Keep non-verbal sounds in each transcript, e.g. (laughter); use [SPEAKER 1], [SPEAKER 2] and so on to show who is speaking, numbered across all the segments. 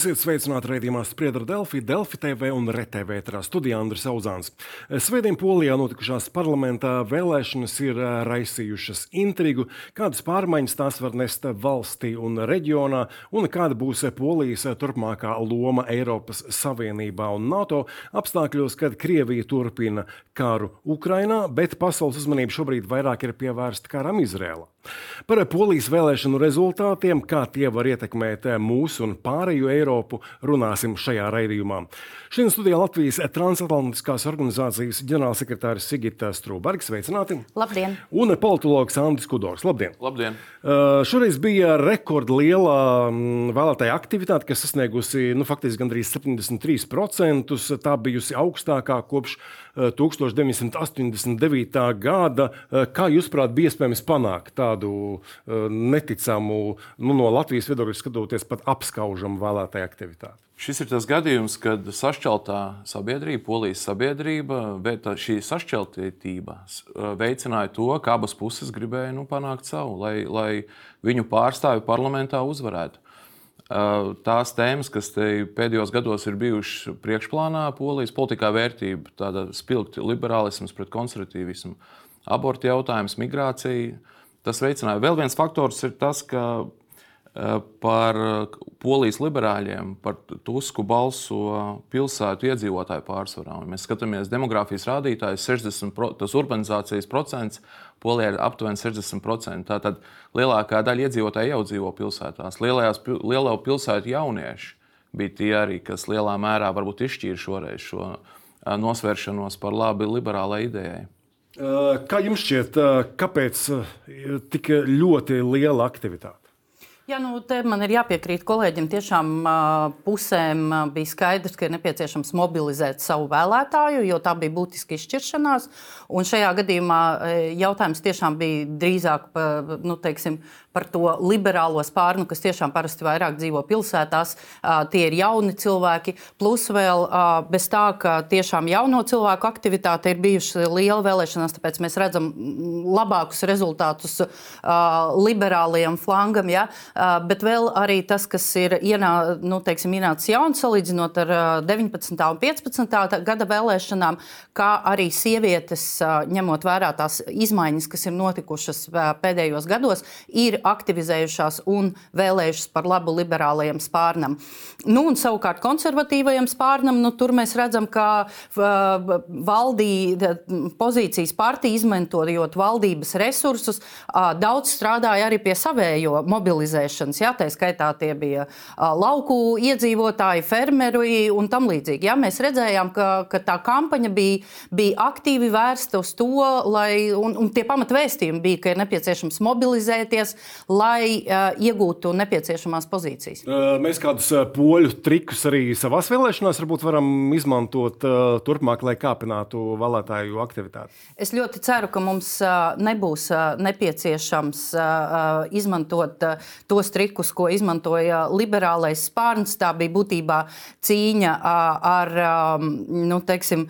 [SPEAKER 1] Esiet sveicināti raidījumā Spriedra Delfi, Delfi TV un RTV ētrā studijā Andris Auzāns. Svētdien Polijā notikušās parlamentā vēlēšanas ir raisījušas intrigu, kādas pārmaiņas tās var nest valstī un reģionā, un kāda būs Polijas turpmākā loma Eiropas Savienībā un NATO apstākļos, kad Krievija turpina karu Ukrainā, bet pasaules uzmanība šobrīd vairāk ir pievērsta karam Izrēlā. Par polijas vēlēšanu rezultātiem, kā tie var ietekmēt mūsu un pārējo Eiropu, runāsim šajā raidījumā. Šodien studijā Latvijas transatlantiskās organizācijas ģenerālsekretārs Sigita Strūbergs. Sveicināti!
[SPEAKER 2] Labdien!
[SPEAKER 1] Un politologs Andris Kudors. Labdien!
[SPEAKER 3] Labdien.
[SPEAKER 1] Uh, šoreiz bija rekordliela mm, vēlētāja aktivitāte, kas sasniegusi nu, faktiski gandrīz 73%. Tā bijusi augstākā kopš 1989. gada. Uh, kā jūs, prāt, bija iespējams panākt tādu uh, neticamu, nu, no Latvijas viedokļa skatoties, pat apskaužamu vēlētāju aktivitāti?
[SPEAKER 3] Šis ir tas gadījums, kad sašķeltā sabiedrība, polijas sabiedrība, bet šī sašķeltība veicināja to, ka abas puses gribēja nu, panākt savu, lai, lai viņu pārstāvi parlamentā uzvarētu. Tās tēmas, kas pēdējos gados ir bijušas priekšplānā, polijas politikā vērtība, tāda spilgta liberālisms pret konservatīvismu, abortu jautājums, migrācija. Tas veicināja. Vēl viens faktors ir tas, ka Eh, par eh, polijas liberāļiem, par Tusku balso pilsētu iedzīvotāju pārsvarā. Un mēs skatāmies demogrāfijas rādītājus, 60% tas urbanizācijas procents Polijā ir aptuveni 60%. Tātad lielākā daļa iedzīvotāju jau dzīvo pilsētās. Lielajās, lielo pilsētu jaunieši bija tie arī, kas lielā mērā varbūt izšķīra šoreiz šo eh, nosvēršanos par labi liberālai idejai.
[SPEAKER 1] Kā jums šķiet, kāpēc tik ļoti liela aktivitāte?
[SPEAKER 2] Jā, nu, te man ir jāpiekrīt kolēģim. Tiešām pusēm bija skaidrs, ka ir nepieciešams mobilizēt savu vēlētāju, jo tā bija būtiska izšķiršanās. Un šajā gadījumā jautājums tiešām bija drīzāk nu, teiksim, par to liberālo spārnu, kas tiešām parasti vairāk dzīvo pilsētās. Tie ir jauni cilvēki, plus vēl bez tā, ka tiešām jauno cilvēku aktivitāte ir bijusi liela vēlēšanās, tāpēc mēs redzam labākus rezultātus liberālajam flangam. Ja? Bet vēl arī tas, kas ir ienā, nu, teiksim, ienācis jauns salīdzinot ar 19. un 15. gada vēlēšanām, kā arī sievietes, ņemot vērā tās izmaiņas, kas ir notikušas pēdējos gados, ir aktivizējušās un vēlējušas par labu liberālajam spārnam. Nu, un savukārt konservatīvajam spārnam, nu, tur mēs redzam, ka valdīja pozīcijas partija izmantojot valdības resursus, daudz strādāja arī pie savējo mobilizēšanas. Jā, tā skaitā tie bija lauku iedzīvotāji, fermeri un tam līdzīgi. Jā, mēs redzējām, ka, ka tā kampaņa bija, bija aktīvi vērsta uz to, lai, un, un tie pamatvēstījumi bija, ka ir nepieciešams mobilizēties, lai uh, iegūtu nepieciešamās pozīcijas?
[SPEAKER 1] Mēs kādus poļu trikus arī savās vēlēšanās varbūt varam izmantot uh, turpmāk, lai kāpinātu vēlētāju aktivitāti.
[SPEAKER 2] Es ļoti ceru, ka mums uh, nebūs uh, nepieciešams uh, izmantot uh, tos trikus, ko izmantoja liberālais spārns. Tā bija būtībā cīņa ar nu, teiksim,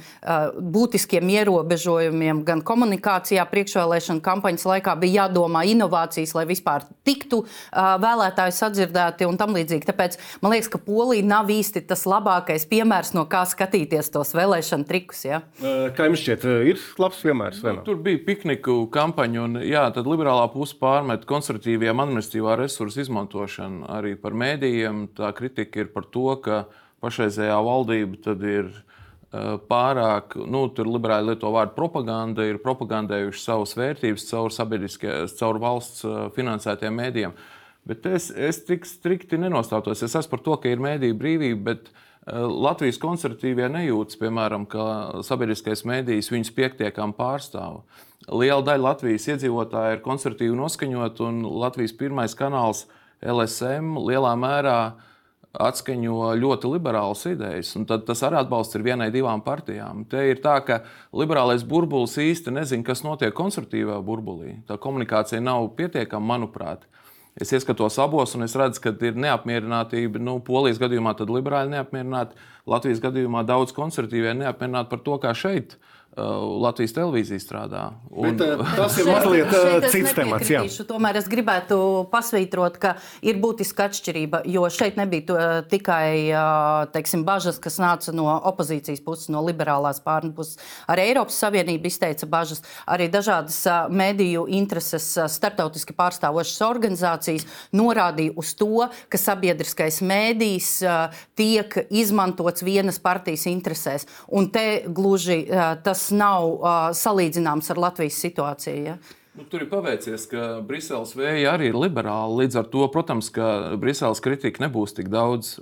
[SPEAKER 2] būtiskiem ierobežojumiem gan komunikācijā, priekšvēlēšana kampaņas laikā bija jādomā inovācijas, lai vispār tiktu vēlētāji sadzirdēti un tam līdzīgi. Tāpēc man liekas, ka Polija nav īsti tas labākais piemērs, no kā skatīties tos vēlēšanu trikus. Ja?
[SPEAKER 1] Kā jums šķiet, ir labs piemērs?
[SPEAKER 3] Nu, tur bija pikniku kampaņa, un jā, tad liberālā puse pārmet konservatīviem administratīvā resursu izmantošanu arī par mēdījiem. Tā kritika ir par to, ka pašreizējā valdība ir pārāk, nu, tur liberāli lieto vārdu propaganda, ir propagandējuši savas vērtības caur, caur valsts finansētiem mēdījiem. Bet es, es tik strikti nenostātos. Es esmu par to, ka ir mēdīja brīvība, bet Latvijas konservatīvie nejūtas, piemēram, ka sabiedriskais mēdījis viņus piektiekam pārstāv. Liela daļa Latvijas iedzīvotāji ir konservatīvi noskaņot, un Latvijas pirmais kanāls LSM lielā mērā atskaņo ļoti liberālas idejas. Tad tas arī atbalsts ir vienai, divām partijām. Te ir tā, ka liberālais burbulis īsti nezina, kas notiek konservatīvā burbulī. Tā komunikācija nav pietiekama, manuprāt. Es ieskatos abos, un es redzu, ka ir neapmierinātība. Nu, Polijas gadījumā tad liberāļi neapmierināti, Latvijas gadījumā daudz konservatīvie neapmierināti par to, kā šeit Latvijas televīzija strādā.
[SPEAKER 1] Un... Bet, (laughs) tas ir mazliet cits temats. Jā.
[SPEAKER 2] Tomēr es gribētu pasvītrot, ka ir būtiska atšķirība, jo šeit nebija tikai teiksim, bažas, kas nāca no opozīcijas puses, no liberālās pārnes puses. Arī Eiropas Savienība izteica bažas, arī dažādas mediju intereses, starptautiski pārstāvošas organizācijas norādīja uz to, ka sabiedriskais mēdījis tiek izmantots vienas partijas interesēs. Un te gluži tas nav uh, salīdzināms ar Latvijas situāciju. Ja?
[SPEAKER 3] Nu, tur ir paveicies, ka Briseles vēja arī ir liberāla. Līdz ar to, protams, ka Briseles kritika nebūs tik daudz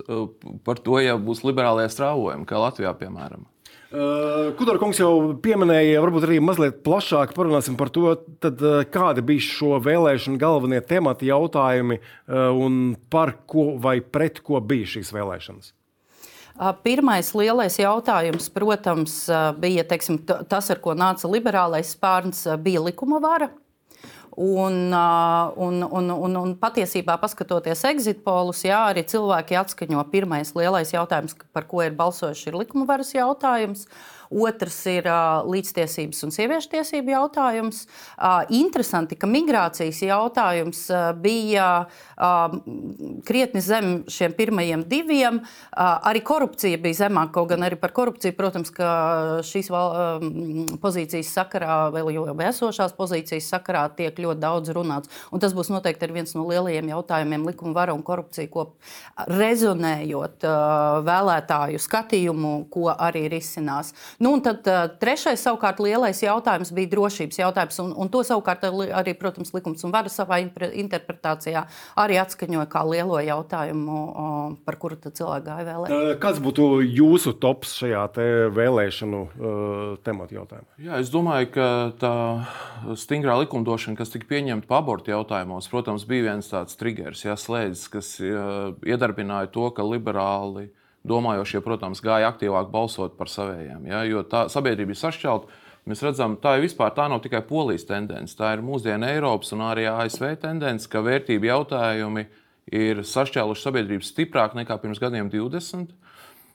[SPEAKER 3] par to, ja būs liberālajie strāvojumi, kā Latvijā, piemēram.
[SPEAKER 1] Uh, Kudara kungs jau pieminēja, varbūt arī mazliet plašāk parunāsim par to, tad, kādi bija šo vēlēšanu galvenie temati, jautājumi un par ko vai pret ko bija šīs vēlēšanas.
[SPEAKER 2] Pirmais lielais jautājums, protams, bija teiksim, tas, ar ko nāca liberālais spārns, bija likuma vara. Un, un, un, un, un patiesībā, paskatoties exit polus, jā, arī cilvēki atskaņo pirmais lielais jautājums, par ko ir balsojuši, ir likuma varas jautājums. Uh, Otrs ir uh, līdztiesības un sieviešu tiesību jautājums. Uh, interesanti, ka migrācijas jautājums uh, bija uh, krietni zem šiem pirmajiem diviem. Uh, arī korupcija bija zemāka, kaut gan arī par korupciju, protams, ka šīs val, uh, pozīcijas sakarā, vēl jau esošās pozīcijas sakarā, tiek ļoti daudz runāts. Un tas būs noteikti viens no lielajiem jautājumiem - likuma vara un korupcija, ko rezonējot uh, vēlētāju skatījumu, ko arī risinās. Nu, tad uh, trešais, savukārt, lielais jautājums bija drošības jautājums. Un, un to savukārt arī, protams, likums un vara savā interpretācijā arī atskaņoja kā lielo jautājumu, uh, par kuru cilvēki gāja vēlēt.
[SPEAKER 1] Kāds būtu jūsu tops šajā te vēlēšanu uh, tematu jautājumā?
[SPEAKER 3] Jā, es domāju, ka tā stingrā likumdošana, kas tika pieņemta par abortu jautājumos, protams, bija viens tāds triggers, jā, slēdzis, kas uh, iedarbināja to, ka liberāli domājošie, protams, gāja aktīvāk balsot par savējiem. Ja, jo tā sabiedrība ir sašķelta. Mēs redzam, tā ir vispār tā nav tikai polijas tendence, tā ir mūsdienu Eiropas un arī ASV tendence, ka vērtību jautājumi ir sašķēluši sabiedrību stiprāk nekā pirms gadiem 20.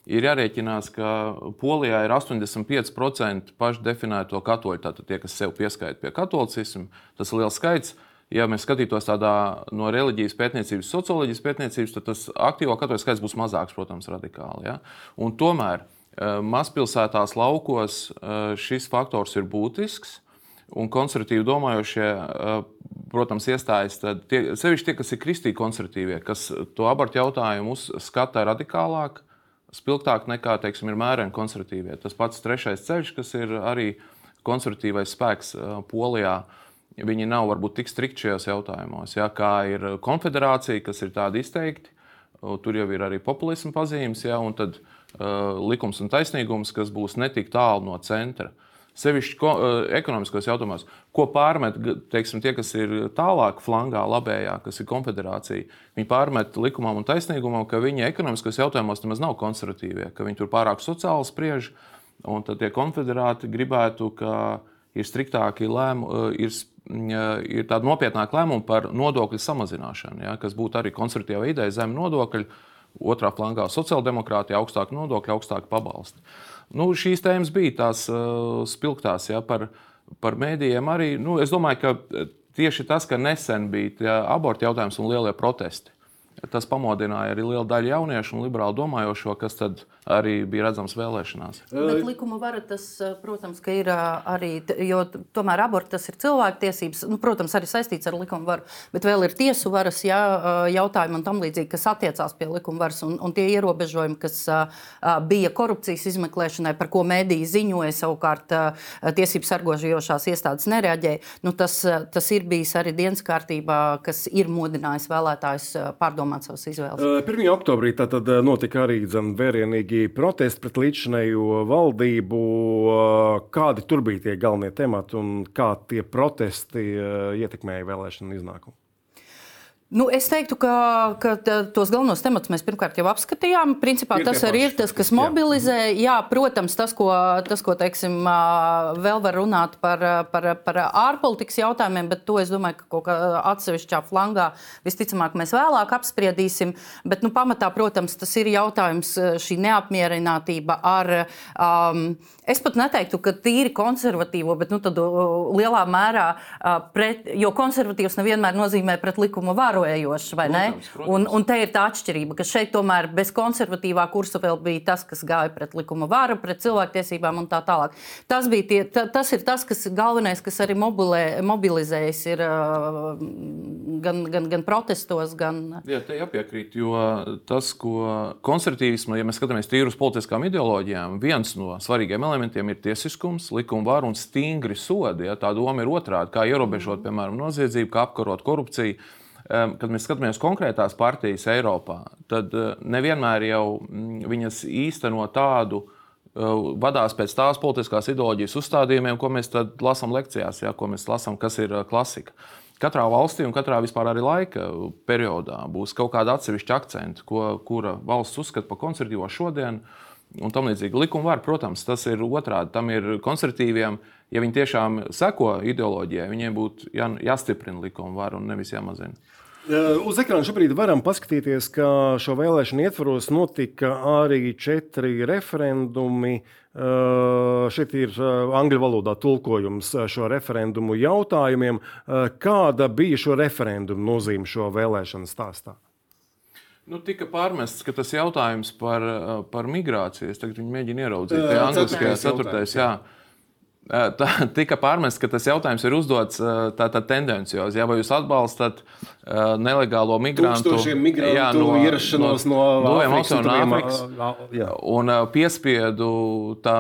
[SPEAKER 3] Ir jārēķinās, ka Polijā ir 85% pašdefinēto katoļu, tātad tie, kas sev pieskaita pie katolicisma. Tas ir liels skaits ja mēs skatītos tādā no reliģijas pētniecības, socioloģijas pētniecības, tad tas aktīvo katoļu skaits būs mazāks, protams, radikāli. Ja? Un tomēr eh, mazpilsētās laukos eh, šis faktors ir būtisks. Un konservatīvi domājošie, eh, protams, iestājas tie, sevišķi tie, kas ir kristīgi konservatīvie, kas to abortu jautājumu skata radikālāk, spilgtāk nekā, teiksim, ir mēreni konservatīvie. Tas pats trešais ceļš, kas ir arī konservatīvais spēks Polijā, uh, Viņi nav varbūt tik strikti šajos jautājumos, ja, kā ir konfederācija, kas ir tāda izteikti. Tur jau ir arī populisma pazīmes, ja, un tad uh, likums un taisnīgums, kas būs netik tālu no centra. Sevišķi ko, uh, ekonomiskos jautājumos, ko pārmet teiksim, tie, kas ir tālāk flangā, labējā, kas ir konfederācija. Viņi pārmet likumam un taisnīgumam, ka viņi ekonomiskos jautājumos nemaz nav konservatīvie, ka viņi tur pārāk sociāli spriež, un tad tie konfederāti gribētu, ka ir striktāki lēmumi, ir ir tāda nopietnāka lēmuma par nodokļu samazināšanu, ja, kas būtu arī konservatīva ideja, zem nodokļu. Otrā flangā sociāldemokrātija, augstāka nodokļa, augstāka pabalsti. Nu, šīs tēmas bija tās uh, spilgtās ja, par, par mēdījiem. Arī, nu, es domāju, ka tieši tas, ka nesen bija abortu jautājums un lielie protesti, tas pamodināja arī lielu daļu jauniešu un liberāli domājošo, kas tad arī bija redzams vēlēšanās.
[SPEAKER 2] Bet likuma vara tas, protams, ir arī, jo tomēr aborts tas ir cilvēktiesības, nu, protams, arī saistīts ar likuma varu, bet vēl ir tiesu varas jā, jautājumi un tam līdzīgi, kas attiecās pie likuma varas un, un tie ierobežojumi, kas bija korupcijas izmeklēšanai, par ko mēdīji ziņoja, savukārt tiesību sargožojošās iestādes nereaģēja. Nu, tas, tas ir bijis arī dienas kārtībā, kas ir modinājis vēlētājus pārdomāt savas izvēles.
[SPEAKER 1] 1. oktobrī tā tad notika arī zem vērienīgi spēcīgi protesti pret līdzinējo valdību. Kādi tur bija tie galvenie temati un kā tie protesti ietekmēja vēlēšanu iznākumu?
[SPEAKER 2] Nu, es teiktu, ka, ka tos galvenos tematus mēs pirmkārt jau apskatījām. Principā ir tas arī ir tas, kas mobilizē. Jā. jā, protams, tas, ko, tas, ko teiksim, vēl var runāt par, par, par ārpolitikas jautājumiem, bet to es domāju, ka kaut kā atsevišķā flangā visticamāk mēs vēlāk apspriedīsim. Bet nu, pamatā, protams, tas ir jautājums šī neapmierinātība ar. Um, Es pat neteiktu, ka tīri konservatīvo, bet nu, tad, lielā mērā pret, jo konservatīvs nevienmēr nozīmē pret likumu varojošs, vai ne? Protams, protams. Un, un te ir tā atšķirība, ka šeit tomēr bez konservatīvā kursa vēl bija tas, kas gāja pret likuma varu, pret cilvēktiesībām un tā tālāk. Tas, tie, ta, tas ir tas, kas galvenais, kas arī mobilē, mobilizējas ir uh, gan, gan, gan protestos, gan.
[SPEAKER 3] Jā, te jāpiekrīt, jo tas, ko konservatīvismu, ja mēs skatāmies tīri uz politiskām ideoloģijām, viens no svarīgiem elementiem ir tiesiskums, likuma vara un stingri sodi. Ja? Tā doma ir otrādi, kā ierobežot, piemēram, noziedzību, kā apkarot korupciju. Kad mēs skatāmies konkrētās partijas Eiropā, tad eh, nevienmēr jau mm, viņas īsteno tādu eh, vadās pēc tās politiskās ideoloģijas uzstādījumiem, ko mēs lasām lekcijās, ja, ko mēs lasām, kas ir eh, klasika. Katrā valstī un katrā vispār arī laika periodā būs kaut kāda atsevišķa akcenta, ko kura valsts uzskata par konservatīvo šodien, uh, un tam līdzīgi. Likuma var, protams, tas ir otrādi. Tam ir konservatīviem, ja viņi tiešām seko ideoloģijai, viņiem būtu jā, jāstiprina likuma vara un nevis jāmazina.
[SPEAKER 1] Uz ekrāna šobrīd varam paskatīties, ka šo vēlēšanu ietvaros notika arī četri referendumi. Šeit ir angļu valodā tulkojums šo referendumu jautājumiem. Kāda bija šo referendumu nozīme šo vēlēšanu stāstā?
[SPEAKER 3] Nu, tika pārmests, ka tas jautājums par, eh, par migrāciju, tagad mēģinu ieraudzīt, tā ir angliskajā ceturtais. Jā. Eh, tā (laughs) tika pārmests, ka tas jautājums ir uzdots eh, tādā tendenciozā. Ja, vai jūs atbalstat uh, nelegālo migrantu,
[SPEAKER 1] migrantu jā, no, ierašanos no, no, no Āfrikas,
[SPEAKER 3] un uh, piespiedu tā,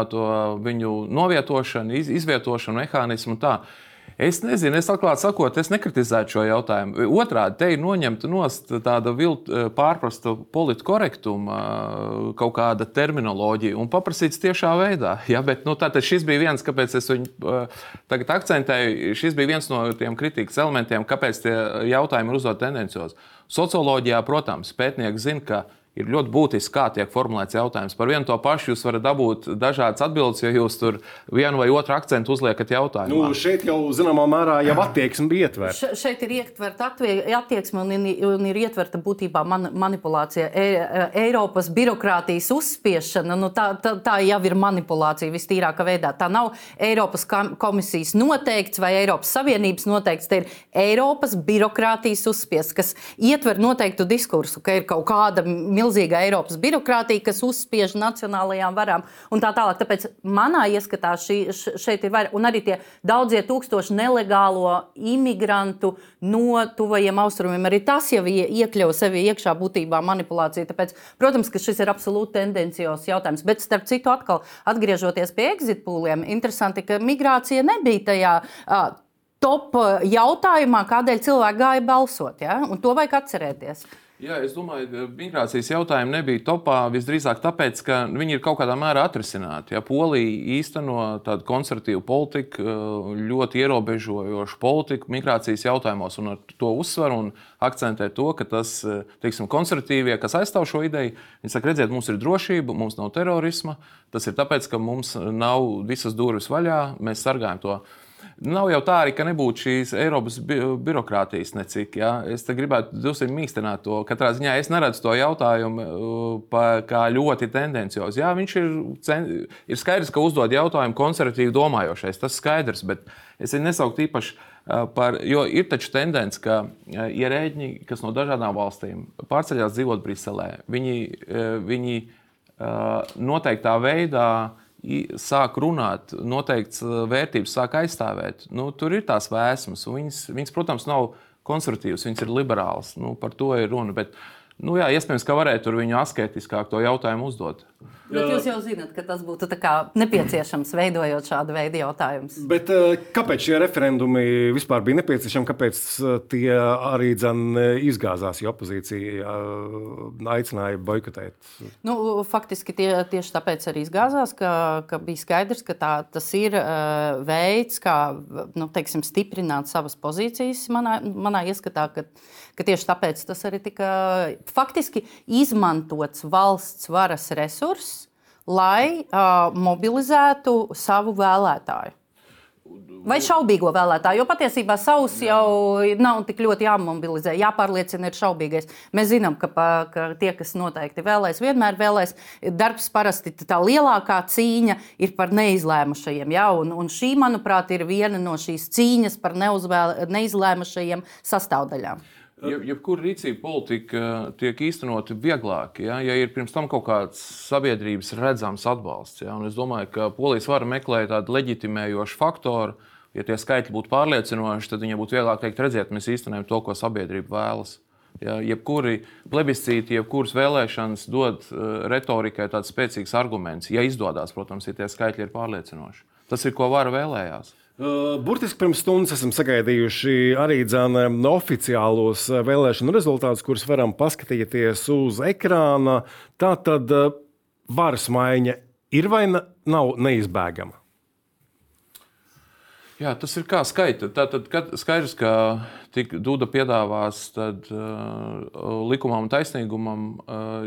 [SPEAKER 3] viņu novietošanu, iz, izvietošanu mehānismu? Tā. Es nezinu, es atklāti sakot, es nekritizētu šo jautājumu. Otrādi, te ir noņemta nost tāda vilt, eh, pārprasta politkorektuma, eh, kaut kāda terminoloģija un paprasīts tiešā veidā. (laughs) Ja, bet, nu, tātad šis bija viens, kāpēc es viņu uh, tagad akcentēju, šis bija viens no tiem kritikas elementiem, kāpēc tie jautājumi ir uzdot tendenciozi. Socioloģijā, protams, pētnieki zina, ka ir ļoti būtiski, kā tiek formulēts jautājums. Par vienu to pašu jūs varat dabūt dažādas atbildes, ja jūs tur vienu vai otru akcentu uzliekat jautājumā.
[SPEAKER 1] Nu, šeit jau zināmā mērā jau attieksme bija ietverta.
[SPEAKER 2] Še, šeit ir ietverta attieksme un, un ir ietverta būtībā man, manipulācija. E, e, Eiropas birokrātijas uzspiešana, nu, tā, tā, tā jau ir manipulācija vistīrākā veidā. Tā nav Eiropas komisijas noteikts vai Eiropas Savienības noteikts. Tā ir Eiropas birokrātijas uzspiests, kas ietver noteiktu diskursu, ka ir kaut kāda milzīga milzīga Eiropas birokrātija, kas uzspiež nacionālajām varām un tā tālāk. Tāpēc manā ieskatā šī, šeit ir vairāk, un arī tie daudzie tūkstoši nelegālo imigrantu no tuvajiem austrumiem. Arī tas jau iekļauj sevi iekšā būtībā manipulācija. Tāpēc, protams, ka šis ir absolūti tendenciozs jautājums. Bet, starp citu, atkal atgriežoties pie exit pūliem, interesanti, ka migrācija nebija tajā. Uh, top jautājumā, kādēļ cilvēki gāja balsot. Ja? Un to vajag atcerēties.
[SPEAKER 3] Jā, es domāju, migrācijas jautājumi nebija topā visdrīzāk tāpēc, ka viņi ir kaut kādā mērā atrisināti. Ja Polija īsteno tādu konservatīvu politiku, ļoti ierobežojošu politiku migrācijas jautājumos, un ar to uzsver un akcentē to, ka tas teiksim, konservatīvie, kas aizstāv šo ideju, viņi saka, redziet, mums ir drošība, mums nav terorisma. Tas ir tāpēc, ka mums nav visas durvis vaļā, mēs sargājam to. Nav jau tā arī, ka nebūtu šīs Eiropas bi birokrātijas necik. Ja? Es gribētu drusku mīkstināt to. Katrā ziņā es neredzu to jautājumu uh, pa, kā ļoti tendenciozu. Jā, viņš ir, ir skaidrs, ka uzdod jautājumu konservatīvi domājošais. Tas skaidrs, bet es nesauktu īpaši. Uh, par, jo ir taču tendence, ka uh, ierēģi, kas no dažādām valstīm pārceļās dzīvot Briselē, viņi, viņi noteiktā veidā sāk runāt, noteikts vērtības sāk aizstāvēt, nu, tur ir tās vēsmas. Viņas, viņas, protams, nav konservatīvas, viņas ir liberālas. Nu, par to ir runa. Bet Nu, jā, iespējams, ka varētu tur viņu asketiskāk to jautājumu uzdot.
[SPEAKER 2] Bet jūs jau zināt, ka tas būtu nepieciešams veidojot šādu veidu jautājumus.
[SPEAKER 1] Bet eh, kāpēc šie referendumi vispār bija nepieciešami? Kāpēc eh, tie arī izgāzās, ja opozīcija eh, aicināja boikotēt?
[SPEAKER 2] Nu, faktiski tie, tieši tāpēc arī izgāzās, ka, ka bija skaidrs, ka tā, tas ir veids, kā nu, teiksim, stiprināt savas pozīcijas manā, manā ieskatā. Ka, ka tieši tāpēc tas arī tika faktiski izmantots valsts varas resurss lai uh, mobilizētu savu vēlētāju. Vai šaubīgo vēlētāju, jo patiesībā savus jau nav tik ļoti jāmobilizē, jāpārliecina ir šaubīgais. Mēs zinām, ka, pa, ka tie, kas noteikti vēlēs, vienmēr vēlēs. Darbs parasti tā lielākā cīņa ir par neizlēmušajiem. Ja? Un, un šī, manuprāt, ir viena no šīs cīņas par neizlēmušajiem sastāvdaļām.
[SPEAKER 3] Jebkura ja rīcība politika tiek īstenota vieglāk, ja, ja ir pirms tam kaut kāds sabiedrības redzams atbalsts. Ja, es domāju, ka polijas vara meklē tādu leģitimējošu faktoru. Ja tie skaitļi būtu pārliecinoši, tad viņiem būtu vieglāk teikt, redziet, mēs īstenojam to, ko sabiedrība vēlas. Ja, jebkuri plebiscīti, jebkuras vēlēšanas dod uh, retorikai tāds spēcīgs arguments. Ja izdodas, protams, ja tie skaitļi ir pārliecinoši. Tas ir, ko vara vēlējās.
[SPEAKER 1] Burtiski pirms stundas esam sagaidījuši arī dzēna, oficiālos vēlēšanu rezultātus, kurus varam paskatīties uz ekrāna. Tā tad varas maiņa ir vai nav neizbēgama?
[SPEAKER 3] Jā, tas ir kā skaita. Tātad skaidrs, ka tik Duda piedāvās tad, uh, likumam un taisnīgumam uh,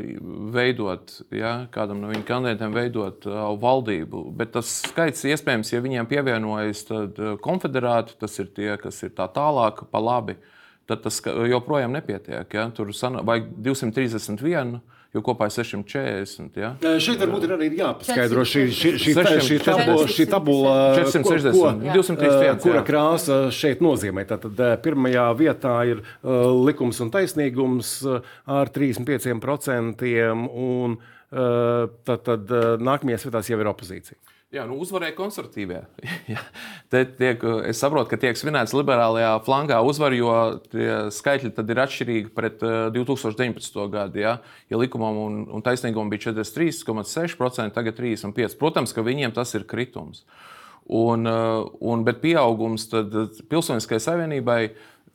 [SPEAKER 3] veidot, ja, kādam no viņa kandidātiem veidot uh, valdību. Bet tas skaits iespējams, ja viņiem pievienojas tad, uh, konfederāti, tas ir tie, kas ir tā tālāk, pa labi, tad tas joprojām nepietiek. Ja. Tur vajag 231 jo kopā ir 640. Ja?
[SPEAKER 1] Šeit varbūt ir arī jāpaskaidro šī, šī, šī, šī, tabula, šī tabula,
[SPEAKER 3] 460, ko, ko, 231,
[SPEAKER 1] kura krāsa šeit nozīmē. Tātad pirmajā vietā ir likums un taisnīgums ar 35%, un tad, tad nākamajās vietās jau ir opozīcija.
[SPEAKER 3] Jā, nu uzvarēja konservatīvie. (laughs) tiek, es saprotu, ka tiek svinēts liberālajā flangā uzvar, jo skaitļi ir atšķirīgi pret 2019. Eh, gadu. Ja, ja likumam un, un taisnīgumam bija 43,6%, tagad 35%. Protams, ka viņiem tas ir kritums. Un, eh, un, bet pieaugums pilsoniskajai savienībai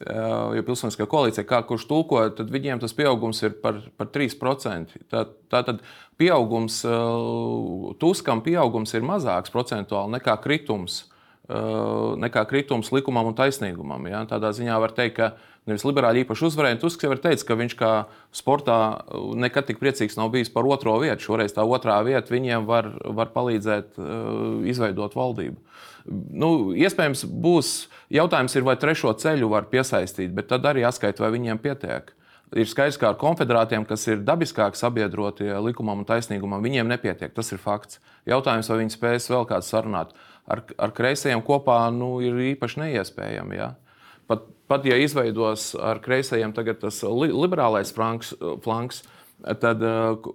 [SPEAKER 3] jo pilsoniskā koalīcija, kā kurš tulko, tad viņiem tas pieaugums ir par, par 3%. Tā, tā tad pieaugums, Tuskam pieaugums ir mazāks procentuāli nekā kritums, nekā kritums likumam un taisnīgumam. Ja? Tādā ziņā var teikt, ka nevis liberāļi īpaši uzvarēja. Tusks jau ir teicis, ka viņš kā sportā nekad tik priecīgs nav bijis par otro vietu. Šoreiz tā otrā vieta viņiem var, var palīdzēt izveidot valdību. Nu, iespējams, būs jautājums, ir, vai trešo ceļu var piesaistīt, bet tad arī jāskaita, vai viņiem pietiek. Ir skaidrs, ka ar konfederātiem, kas ir dabiskāk sabiedrotie likumam un taisnīgumam, viņiem nepietiek. Tas ir fakts. Jautājums, vai viņi spēs vēl kādu sarunāt. Ar, ar kreisajiem kopā nu, ir īpaši neiespējami. Ja? Pat, pat ja izveidos ar kreisajiem tas li, liberālais flanks, flanks tad uh,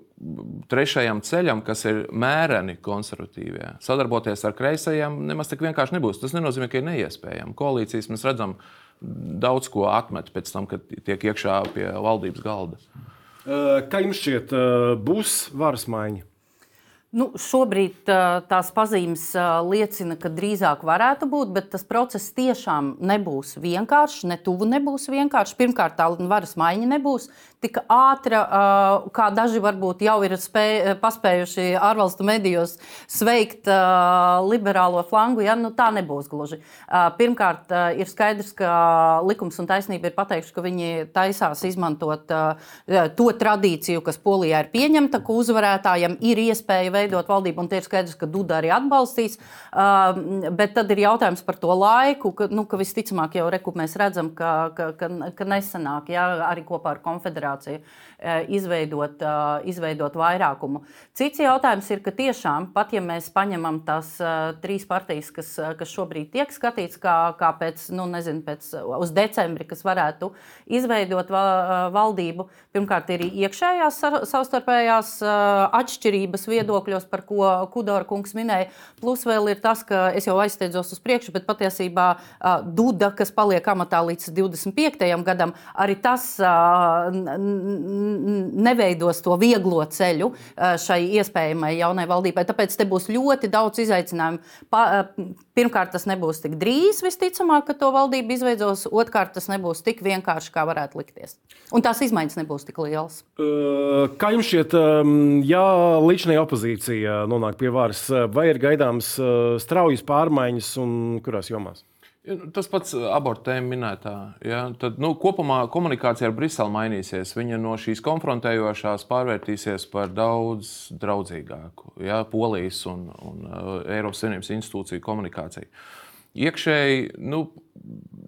[SPEAKER 3] trešajam ceļam, kas ir mēreni konservatīvie, sadarboties ar kreisajiem, nemaz tik vienkārši nebūs. Tas nenozīmē, ka ir neiespējami. Koalīcijas mēs redzam daudz ko atmet pēc tam, kad tiek iekšā pie valdības galda.
[SPEAKER 1] Uh, kā jums šķiet, uh, būs varas maiņa?
[SPEAKER 2] Nu, šobrīd tās pazīmes liecina, ka drīzāk varētu būt, bet tas process tiešām nebūs vienkāršs, ne tuvu nebūs vienkāršs. Pirmkārt, tā varas maiņa nebūs tik ātra, kā daži varbūt jau ir spēj, paspējuši ārvalstu medijos sveikt liberālo flangu. Ja? Nu, tā nebūs gluži. Pirmkārt, ir skaidrs, ka likums un taisnība ir pateikuši, ka viņi taisās izmantot to tradīciju, kas Polijā ir pieņemta, ka uzvarētājiem ir iespēja veidot valdību, un tie ir skaidrs, ka Duda arī atbalstīs. Bet tad ir jautājums par to laiku, ka, nu, ka visticamāk jau reku mēs redzam, ka, ka, ka, ka nesanāk ja? arī kopā ar konfederāciju federāciju eh, izveidot, eh, izveidot vairākumu. Cits jautājums ir, ka tiešām, pat ja mēs paņemam tās eh, trīs partijas, kas, kas šobrīd tiek skatīts, kā, kā pēc, nu, nezinu, pēc uz decembri, kas varētu izveidot valdību, pirmkārt, ir iekšējās savstarpējās atšķirības viedokļos, par ko Kudora kungs minēja. Plus vēl ir tas, ka es jau aizsteidzos uz priekšu, bet patiesībā Duda, kas paliek amatā līdz 25. gadam, arī tas neveidos to vieglo ceļu šai iespējamai jaunai valdībai. Tāpēc te būs ļoti daudz izaicinājumu. Pa, pirmkārt, tas nebūs tik drīz, visticamāk, ka to valdību izveidos. Otrkārt, tas nebūs tik vienkārši, kā varētu likties. Un tās izmaiņas nebūs tik lielas.
[SPEAKER 1] Kā jums šķiet, ja līdzinājā opozīcija nonāk pie varas, vai ir gaidāms straujas pārmaiņas un kurās jomās?
[SPEAKER 3] Tas pats abortu tēma minētā. Ja? Tad, nu, kopumā komunikācija ar Briselu mainīsies. Viņa no šīs konfrontējošās pārvērtīsies par daudz draudzīgāku. Ja? Polijas un, un uh, Eiropas Savienības institūciju komunikāciju. Iekšēji nu,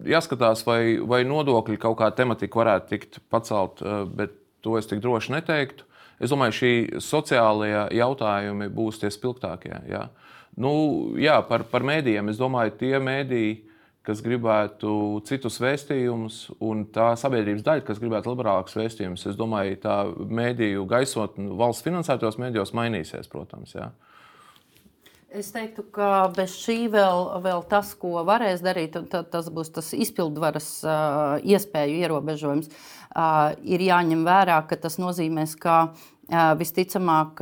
[SPEAKER 3] jāskatās, vai, vai nodokļi kaut kā tematika varētu tikt pacelt, uh, bet to es tik droši neteiktu. Es domāju, šī sociālajie jautājumi būs tie spilgtākie. Ja? Nu, jā, par, par mēdījiem. Es domāju, tie mēdīji kas gribētu citus vēstījumus, un tā sabiedrības daļa, kas gribētu liberālākus vēstījumus. Es domāju, tā mēdīju gaisotne valsts finansētos mēdījos mainīsies, protams. Jā.
[SPEAKER 2] Es teiktu, ka bez šī vēl, vēl tas, ko varēs darīt, tas būs tas izpildvaras uh, iespēju ierobežojums. Uh, ir jāņem vērā, ka tas nozīmēs, ka Visticamāk,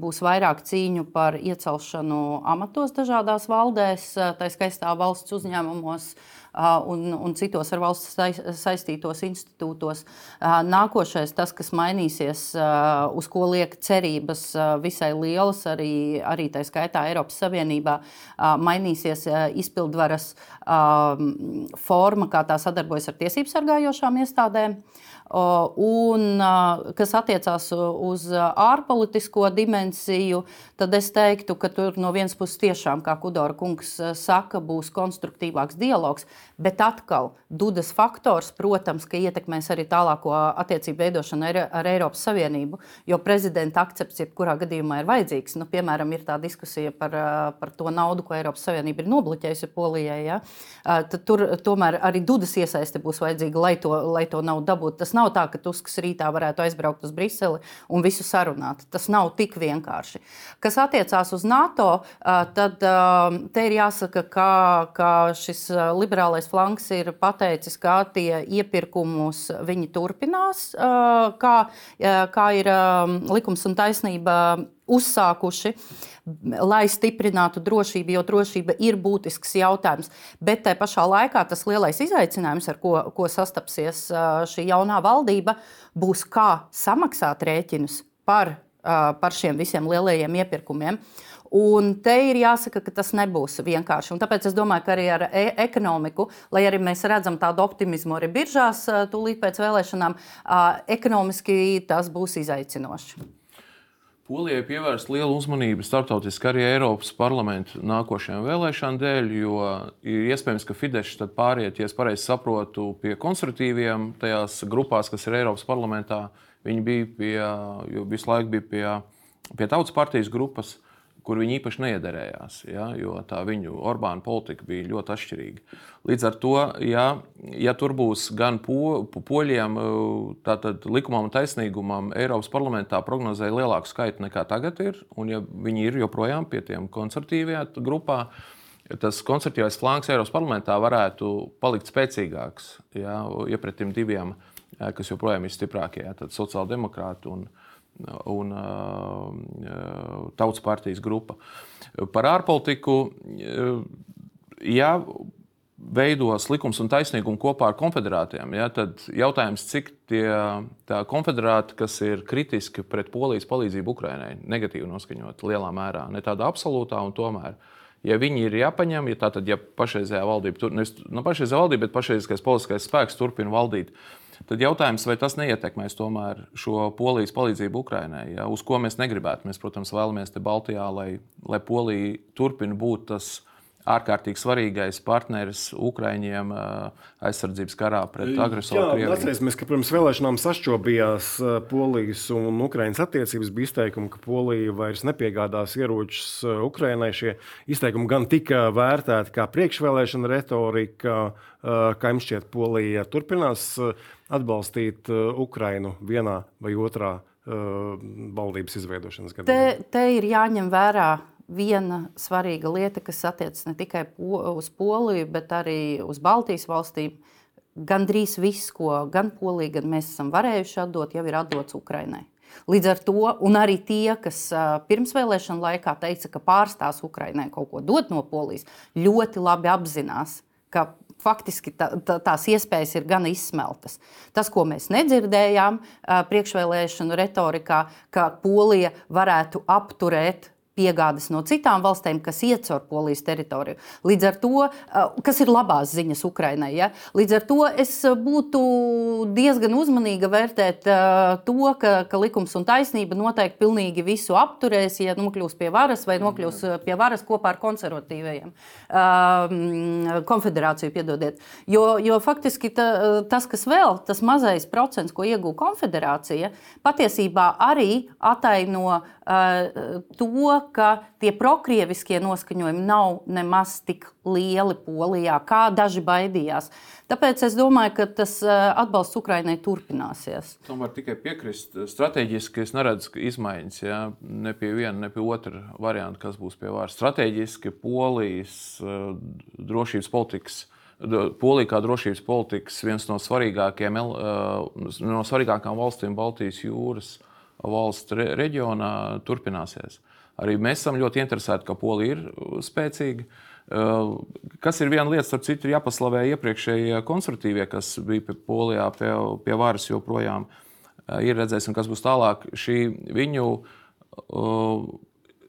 [SPEAKER 2] būs vairāk cīņu par iecelšanu amatos dažādās valdēs, tā skaistā valsts uzņēmumos un, un citos ar valsts saistītos institūtos. Nākošais, tas, kas mainīsies, uz ko liek cerības visai lielas, arī, arī tā skaitā Eiropas Savienībā, mainīsies izpildvaras forma, kā tā sadarbojas ar tiesību sargājošām iestādēm. Un, kas attiecās uz ārpolitisko dimensiju, tad es teiktu, ka tur no vienas puses tiešām, kā Kudora kungs saka, būs konstruktīvāks dialogs, bet atkal Dudas faktors, protams, ka ietekmēs arī tālāko attiecību veidošanu ar, ar Eiropas Savienību, jo prezidenta akcepts jebkurā gadījumā ir vajadzīgs. Nu, piemēram, ir tā diskusija par, par to naudu, ko Eiropas Savienība ir nobloķējusi Polijai. Ja? Tad tur tomēr arī Dudas iesaiste būs vajadzīga, lai to, lai to naudu dabūtu. Tas nav tā, ka Tusks rītā varētu aizbraukt uz Briseli un visu sarunāt. Tas nav tik vienkārši. Kas attiecās uz NATO, tad te ir jāsaka, ka, ka šis liberālais flanks ir pat pateicis, ka tie iepirkumus viņi turpinās, kā, kā ir likums un taisnība uzsākuši, lai stiprinātu drošību, jo drošība ir būtisks jautājums. Bet tajā pašā laikā tas lielais izaicinājums, ar ko, ko sastapsies šī jaunā valdība, būs kā samaksāt rēķinus par, par šiem visiem lielajiem iepirkumiem. Un te ir jāsaka, ka tas nebūs vienkārši. Un tāpēc es domāju, ka arī ar e ekonomiku, lai arī mēs redzam tādu optimismu arī biržās, tūlīt pēc vēlēšanām, ekonomiski tas būs izaicinoši.
[SPEAKER 3] Polijai pievērst lielu uzmanību starptautiski arī Eiropas parlamentu nākošajām vēlēšanām dēļ, jo ir iespējams, ka Fidesz tad pāriet, ja es pareizi saprotu, pie konservatīviem tajās grupās, kas ir Eiropas parlamentā. Viņi bija pie, visu laiku bija pie, pie tautas partijas grupas. Uh, kur viņi īpaši neiederējās, ja, jo tā viņu Orbāna politika bija ļoti atšķirīga. Līdz ar to, ja, ja tur būs gan po, poļiem, tātad likumam un taisnīgumam, Eiropas parlamentā prognozēja lielāku skaitu nekā tagad ir, un ja viņi ir joprojām pie tiem konservatīvajā grupā, tas konservatīvais flanks Eiropas parlamentā varētu palikt spēcīgāks ja, iepretim diviem, kas joprojām ir stiprākie, tad sociāldemokrāti un, un uh, Tautas partijas grupa. Par ārpolitiku, ja veidos likums un taisnīgumu kopā ar konfederātiem, ja, tad jautājums, cik tie konfederāti, kas ir kritiski pret polijas palīdzību Ukraiņai, negatīvi noskaņot lielā mērā, ne tādā absolūtā un tomēr. Ja viņi ir jāpaņem, ja tātad, ja pašreizējā valdība, nevis nu, pašreizējā valdība, bet pašreizējais politiskais spēks turpina valdīt, uh, Tad jautājums, vai tas neietekmēs tomēr šo polijas palīdzību Ukraiņai, ja, uz ko mēs negribētu. Mēs, protams, vēlamies te Baltijā, lai, lai Polija turpina būt tas ārkārtīgi svarīgais partneris Ukraiņiem aizsardzības karā pret agresoru.
[SPEAKER 1] Jā, atcerēsimies, ka pirms vēlēšanām sašķobījās Polijas un Ukraiņas attiecības. Bija izteikumi, ka Polija vairs nepiegādās ieročus Ukraiņai. Šie izteikumi gan tika vērtēti kā priekšvēlēšana retorika, kā jums šķiet, Polija turpinās atbalstīt Ukrainu vienā vai otrā valdības izveidošanas gadījumā.
[SPEAKER 2] Te, te ir jāņem vērā viena svarīga lieta, kas attiecas ne tikai po uz Poliju, bet arī uz Baltijas valstīm. gandrīz viss, ko gan Polija, gan mēs esam varējuši atdot, jau ir atdots Ukrainai. Līdz ar to, un arī tie, kas pirmsvēlēšana laikā teica, ka pārstās Ukrainai kaut ko dot no Polijas, ļoti labi apzinās, ka faktiski tā, tā, tās iespējas ir gan izsmeltas. Tas, ko mēs nedzirdējām priekšvēlēšanu retorikā, ka Polija varētu apturēt piegādes no citām valstīm, kas iet caur polijas teritoriju. Līdz ar to, uh, kas ir labās ziņas Ukrainai, ja? līdz ar to es būtu diezgan uzmanīga vērtēt uh, to, ka, ka likums un taisnība noteikti pilnīgi visu apturēs, ja nokļūs pie varas vai nokļūs pie varas kopā ar konservatīvajiem. Um, konfederāciju, piedodiet. Jo, jo faktiski ta, tas, kas vēl, tas mazais procents, ko iegūta konfederācija, patiesībā arī ataino uh, to, ka tie prokrieviskie noskaņojumi nav nemaz tik lieli Polijā, kā daži baidījās. Tāpēc es domāju, ka tas eh, atbalsts Ukraiņai turpināsies.
[SPEAKER 3] Tam var tikai piekrist. Strateģiski es neredzu izmaiņas. Ja? Ne pie viena, ne pie otra varianta, kas būs pie varas. Strateģiski Polijas eh, drošības politikas. Polija kā drošības politikas viens no svarīgākajiem, eh, no svarīgākajām valstīm Baltijas jūras valsts reģionā turpināsies. Arī mēs esam ļoti interesēti, ka Polija ir uh, spēcīga. Uh, kas ir viena lieta, starp citu, ir jāpaslavē iepriekšējie konservatīvie, kas bija pie Polijā pie, pie varas joprojām. Uh, ir redzēsim, kas būs tālāk. Šī viņu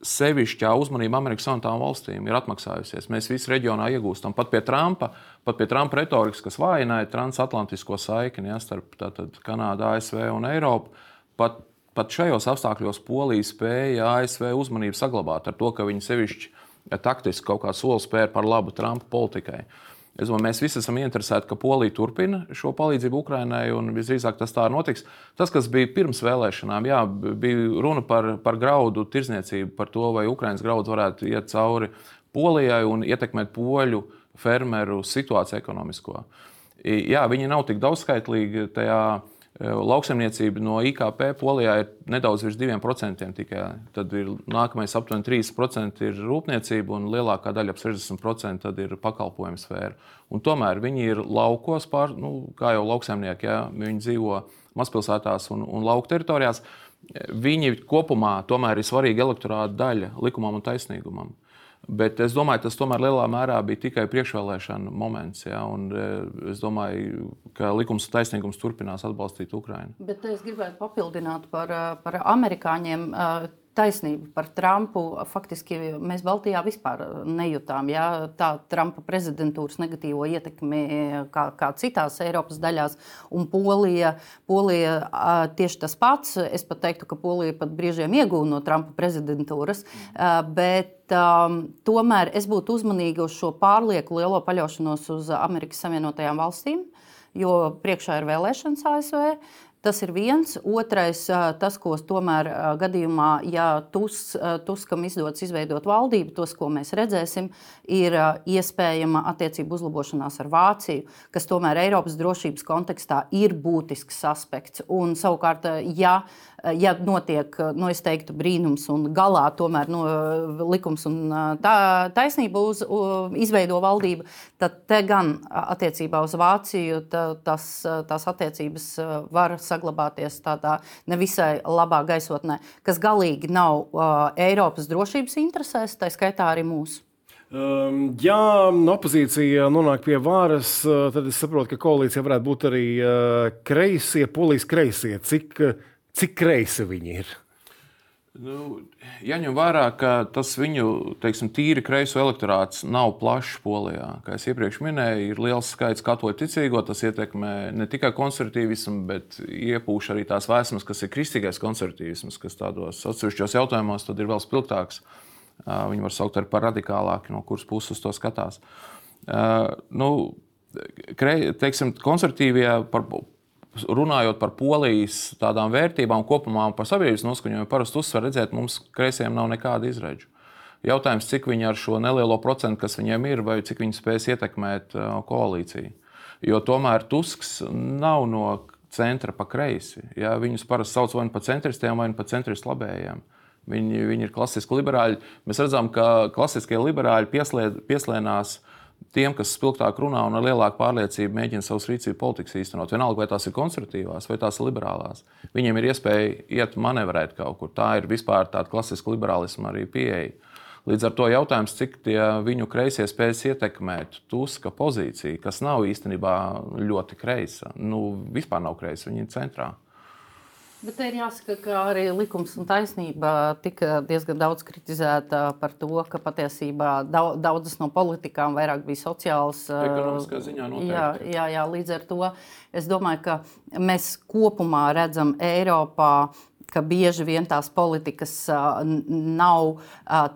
[SPEAKER 3] sevišķā uzmanība Amerikas Savienotām valstīm ir atmaksājusies. Mēs visi reģionā iegūstam. Pat pie Trumpa, pat pie Trumpa retorikas, kas vājināja transatlantisko saikni ja, starp tātad, Kanādu, ASV un Eiropu. Pat pat šajos apstākļos Polija spēja ASV uzmanību saglabāt ar to, ka viņi sevišķi taktiski kaut kā soli spēr par labu Trumpa politikai. Es domāju, mēs visi esam interesēti, ka Polija turpina šo palīdzību Ukraiņai, un visdrīzāk tas tā notiks. Tas, kas bija pirms vēlēšanām, jā, bija runa par, par graudu tirzniecību, par to, vai Ukraiņas grauds varētu iet cauri Polijai un ietekmēt poļu fermeru situāciju ekonomisko. Jā, viņi nav tik daudzskaitlīgi tajā lauksaimniecība no IKP Polijā ir nedaudz virs 2% tikai. Tad ir nākamais aptuveni 3% ir rūpniecība un lielākā daļa, ap 60%, ir pakalpojumu sfēra. Un tomēr viņi ir laukos, pār, nu, kā jau lauksaimnieki, ja, viņi dzīvo mazpilsētās un, un lauku teritorijās. Viņi kopumā tomēr ir svarīga elektorāta daļa likumam un taisnīgumam. Bet es domāju, tas tomēr lielā mērā bija tikai priekšvēlēšana moments. Ja, e, es domāju, ka likums un taisnīgums turpinās atbalstīt Ukraiņu.
[SPEAKER 2] Bet es gribētu papildināt par, par amerikāņiem taisnība par Trumpu. Faktiski mēs Baltijā vispār nejūtām ja, tā Trumpa prezidentūras negatīvo ietekmi kā, kā citās Eiropas daļās. Un Polija, Polija tieši tas pats. Es pat teiktu, ka Polija pat brīžiem iegūta no Trumpa prezidentūras. Bet um, tomēr es būtu uzmanīga uz šo pārlieku lielo paļaušanos uz Amerikas Savienotajām valstīm, jo priekšā ir vēlēšanas ASV. Tas ir viens. Otrais, tas, ko tomēr gadījumā, ja tus, Tuskam izdodas izveidot valdību, tos, ko mēs redzēsim, ir iespējama attiecību uzlabošanās ar Vāciju, kas tomēr Eiropas drošības kontekstā ir būtisks aspekts. Un, savukārt, ja ja notiek nu, teiktu, brīnums un galā tomēr no, likums un tā, taisnība uz, izveido valdību, tad te gan attiecībā uz Vāciju tā, tas, tās attiecības var saglabāties tādā nevisai labā gaisotnē, kas galīgi nav Eiropas drošības interesēs, tā skaitā arī mūsu.
[SPEAKER 1] Um, ja opozīcija nonāk pie varas, tad es saprotu, ka koalīcija varētu būt arī uh, kreisie, polijas kreisie. Cik uh, Cik kreisi viņi ir?
[SPEAKER 3] Nu, jaņem vērā, ka tas viņu teiksim, tīri kreiso elektorāts nav plašs Polijā. Kā jau iepriekš minēju, ir liels skaits katoļu ticīgo. Tas ietekmē ne tikai konservatīvismu, bet iepūš arī tās vēsmas, kas ir kristīgais konservatīvisms, kas tādos atsevišķos jautājumos ir vēl spilgtāks. Viņi var saukt par radikālāku, no kuras puses to skatās. Nu, teiksim, konservatīvie par runājot par polijas tādām vērtībām kopumā un par sabiedrības noskaņojumu, parasti uzsver redzēt, mums kreisiem nav nekāda izredzu. Jautājums, cik viņi ar šo nelielo procentu, kas viņiem ir, vai cik viņi spēs ietekmēt uh, koalīciju. Jo tomēr Tusks nav no centra pa kreisi. Ja? Viņus parasti sauc vai nu par centristiem, vai nu par centristu labējiem. Viņi, viņi ir klasiski liberāļi. Mēs redzam, ka klasiskie liberāļi pieslēd, pieslēdzās tiem, kas spilgtāk runā un ar lielāku pārliecību mēģina savus rīcību politikas īstenot. Vienalga, vai tās ir konservatīvās vai tās ir liberālās. Viņiem ir iespēja iet manevrēt kaut kur. Tā ir vispār tāda klasiska liberālisma arī pieeja. Līdz ar to jautājums, cik viņu kreisie spēs ietekmēt Tuska pozīciju, kas nav īstenībā ļoti kreisa. Nu, vispār nav kreisa, viņa ir centrā.
[SPEAKER 2] Bet te ir jāsaka, ka arī likums un taisnība tika diezgan daudz kritizēta par to, ka patiesībā daudzas no politikām vairāk bija sociālas.
[SPEAKER 3] Ekonomiskā ziņā noteikti.
[SPEAKER 2] Jā, jā, jā, līdz ar to es domāju, ka mēs kopumā redzam Eiropā ka bieži vien tās politikas nav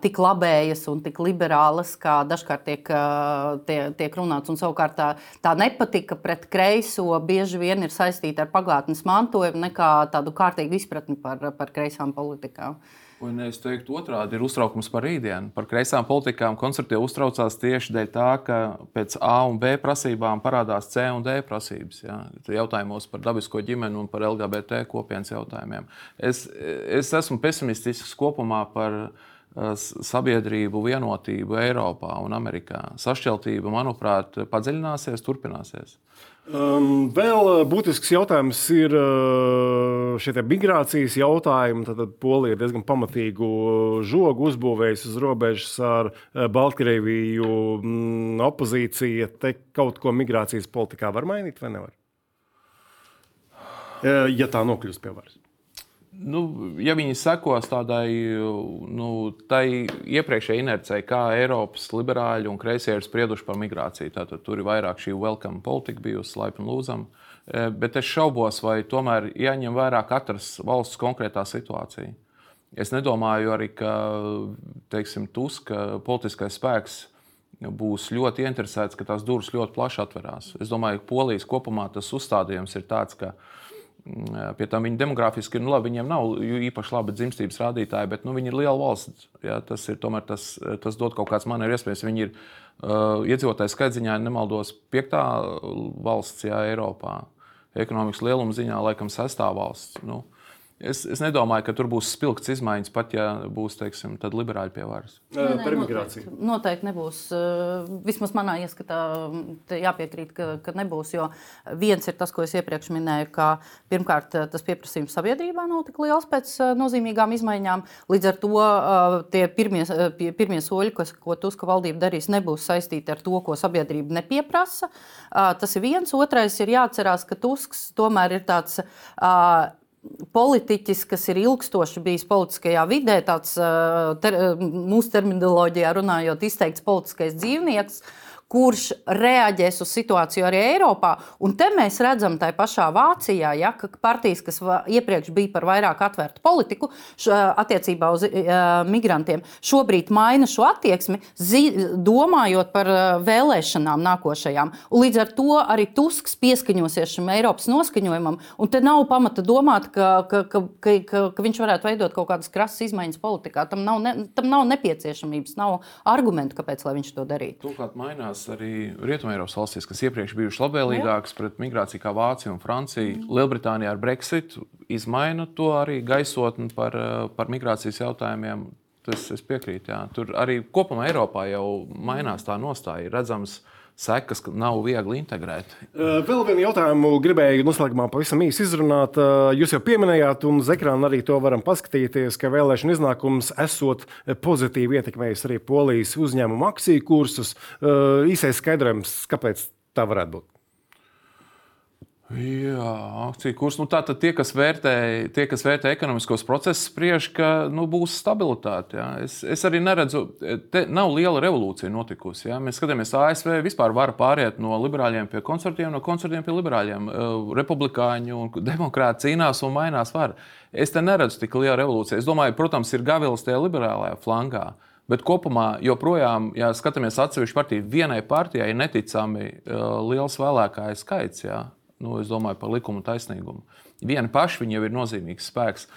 [SPEAKER 2] tik labējas un tik liberālas, kā dažkārt tiek, tie, tiek runāts. Un, savukārt tā, tā nepatika pret kreiso bieži vien ir saistīta ar pagātnes mantojumu, nekā tādu kārtīgu izpratni par, par kreisām politikām.
[SPEAKER 3] Un es teiktu, otrādi ir uztraukums par rītdienu. Par kreisām politikām koncertiem uztraucās tieši dēļ tā, ka pēc A un B prasībām parādās C un D prasības. Ja? Jautājumos par dabisko ģimeni un par LGBT kopienas jautājumiem. Es, es esmu pesimistisks kopumā par uh, sabiedrību vienotību Eiropā un Amerikā. Sašķeltība, manuprāt, padziļināsies, turpināsies.
[SPEAKER 1] Um, vēl uh, būtisks jautājums ir uh, šie migrācijas jautājumi. Tad Polija ir diezgan pamatīgu žogu uzbūvējusi uz robežas ar Baltkrieviju. Mm, opozīcija te kaut ko migrācijas politikā var mainīt vai nevar? Ja tā nokļūst pie varas.
[SPEAKER 3] Nu, ja viņi sekos tādai nu, iepriekšējai inercei, kā Eiropas liberāļi un kreisie ir sprieduši par migrāciju, tad tur ir vairāk šī welcome politika bijusi laipni lūdzama. E, bet es šaubos, vai tomēr jāņem vērā katras valsts konkrētā situācija. Es nedomāju arī, ka teiksim, Tuska politiskais spēks būs ļoti interesēts, ka tās durvis ļoti plaši atverās. Es domāju, ka Polijas kopumā tas uzstādījums ir tāds, ka viņa Pie tam viņi demogrāfiski, nu, labi, viņiem nav īpaši labi dzimstības rādītāji, bet nu, viņi ir liela valsts. Jā, tas ir tomēr tas, tas dod kaut kāds manevriem iespējas. Viņi ir uh, iedzīvotāju skaitziņā, ja nemaldos, piektā valsts jā, Eiropā. Ekonomikas lieluma ziņā, laikam, sestā valsts. Nu, uh, Es, es nedomāju, ka tur būs spilgts izmaiņas, pat ja būs teiksim, liberāļi pie varas.
[SPEAKER 1] Nē, nē, noteikti,
[SPEAKER 2] noteikti nebūs. Vismaz manā ieskatā jāpiekrīt, ka, ka nebūs. Jo viens ir tas, ko es iepriekš minēju, ka pirmkārt tas pieprasījums sabiedrībā nav tik liels pēc nozīmīgām izmaiņām. Līdz ar to tie pirmie, pirmie soļi, kas, ko Tuska valdība darīs, nebūs saistīti ar to, ko sabiedrība nepieprasa. Tas ir viens. Otrais ir jāatcerās, ka Tusks tomēr ir tāds politiķis, kas ir ilgstoši bijis politiskajā vidē, tāds ter, mūsu terminoloģijā runājot, izteikts politiskais dzīvnieks. Uh, kurš reaģēs uz situāciju arī Eiropā. Un te mēs redzam, tā pašā Vācijā, ja, ka partijas, kas iepriekš bija par vairāk atvērtu politiku š, attiecībā uz uh, migrantiem, šobrīd maina šo attieksmi, zi, domājot par uh, vēlēšanām nākošajām. Un līdz ar to arī Tusks pieskaņosies šim Eiropas noskaņojumam. Un te nav pamata domāt, ka, ka, ka, ka, ka, ka viņš varētu veidot kaut kādas krasas izmaiņas politikā. Tam nav, ne, tam nav nepieciešamības, nav argumentu, kāpēc viņš to darītu.
[SPEAKER 3] Turklāt mainās mainās arī Rietumēropas valstīs, kas iepriekš bijušas labvēlīgākas pret migrāciju, kā Vācija un Francija. Mm. Lielbritānijā ar Brexit izmaina to arī gaisotni par, par migrācijas jautājumiem. Tas es piekrītu. Jā. Tur arī kopumā Eiropā jau mainās tā nostāja. Ir redzams, ka sekas nav viegli integrēt.
[SPEAKER 1] Vēl vienu jautājumu gribēju noslēgumā pavisam īsi izrunāt. Jūs jau pieminējāt, un uz ekrāna arī to varam paskatīties, ka vēlēšana iznākums esot pozitīvi ietekmējis arī polijas uzņēmumu akciju kursus. Īsais skaidrojums, kāpēc tā varētu būt?
[SPEAKER 3] Jā, akciju kurs. Nu, Tātad tie, kas vērtē, tie, kas vērtē ekonomiskos procesus, spriež, ka nu, būs stabilitāte. Jā. Es, es arī neredzu, te nav liela revolūcija notikusi. Jā. Mēs skatāmies, ASV vispār var pāriet no liberāļiem pie konservatīviem, no konservatīviem pie liberāļiem. Republikāņi un demokrāti cīnās un mainās var. Es te neredzu tik lielu revolūciju. Es domāju, protams, ir gavils tajā liberālajā flangā. Bet kopumā, joprojām, ja skatāmies atsevišķu partiju, vienai partijai ir neticami uh, liels vēlētāju skaits. Jā nu, es domāju par likumu taisnīgumu. Vieni paši viņi jau ir nozīmīgs spēks.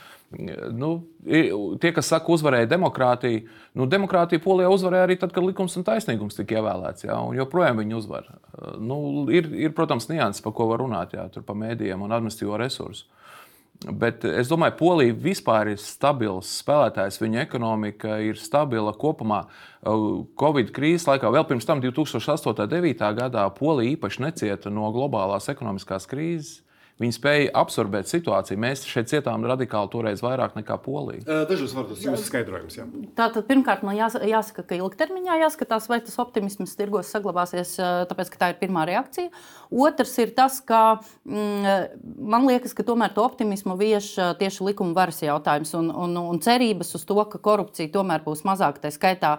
[SPEAKER 3] Nu, tie, kas saka, uzvarēja demokrātija, nu, demokrātija Polijā uzvarēja arī tad, kad likums un taisnīgums tika ievēlēts. Jā, un joprojām viņi uzvar. Nu, ir, ir, protams, nianses, par ko var runāt, jā, par mēdījiem un administratīvo resursu. Bet es domāju, ka Polija vispār ir stabils spēlētājs. Viņa ekonomika ir stabila kopumā. Covid krīzes laikā, vēl pirms tam, 2008. un 2009. gadā, Polija īpaši necieta no globālās ekonomiskās krīzes. Viņi spēja absorbēt situāciju. Mēs šeit cietām radikāli toreiz vairāk nekā Polija.
[SPEAKER 1] Dažos vārdos jūsu skaidrojums. Jā.
[SPEAKER 2] Tātad, pirmkārt, man jāsaka, ka ilgtermiņā jāskatās, vai tas optimisms tirgos saglabāsies, tāpēc, ka tā ir pirmā reakcija. Otrs ir tas, ka mm, man liekas, ka tomēr to optimismu vieš tieši likuma varas jautājums un, un, un cerības uz to, ka korupcija tomēr būs mazāka. Tā skaitā,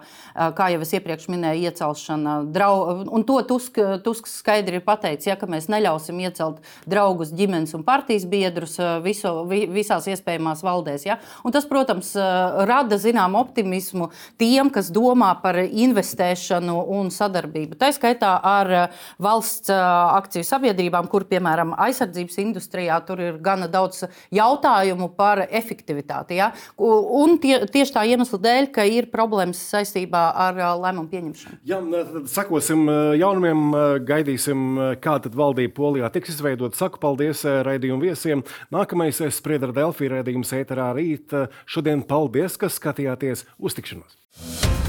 [SPEAKER 2] kā jau es iepriekš minēju, iecelšana draugu. Un to Tusks Tusk skaidri ir pateicis, ja, ka mēs neļausim iecelt draugus ģimenes un partijas biedrus viso, vi, visās iespējamās valdēs. Ja? Un tas, protams, rada zinām optimismu tiem, kas domā par investēšanu un sadarbību. Tā skaitā ar valsts akciju sabiedrībām, kur, piemēram, aizsardzības industrijā tur ir gana daudz jautājumu par efektivitāti. Ja? Un tie, tieši tā iemesla dēļ, ka ir problēmas saistībā ar lēmumu pieņemšanu.
[SPEAKER 1] Jā, tad sakosim jaunumiem, gaidīsim, kā tad valdība Polijā tiks izveidota. Saku paldies raidījuma viesiem. Nākamais spriedra Delfī raidījums ēterā rīt. Šodien paldies, ka skatījāties uz tikšanos!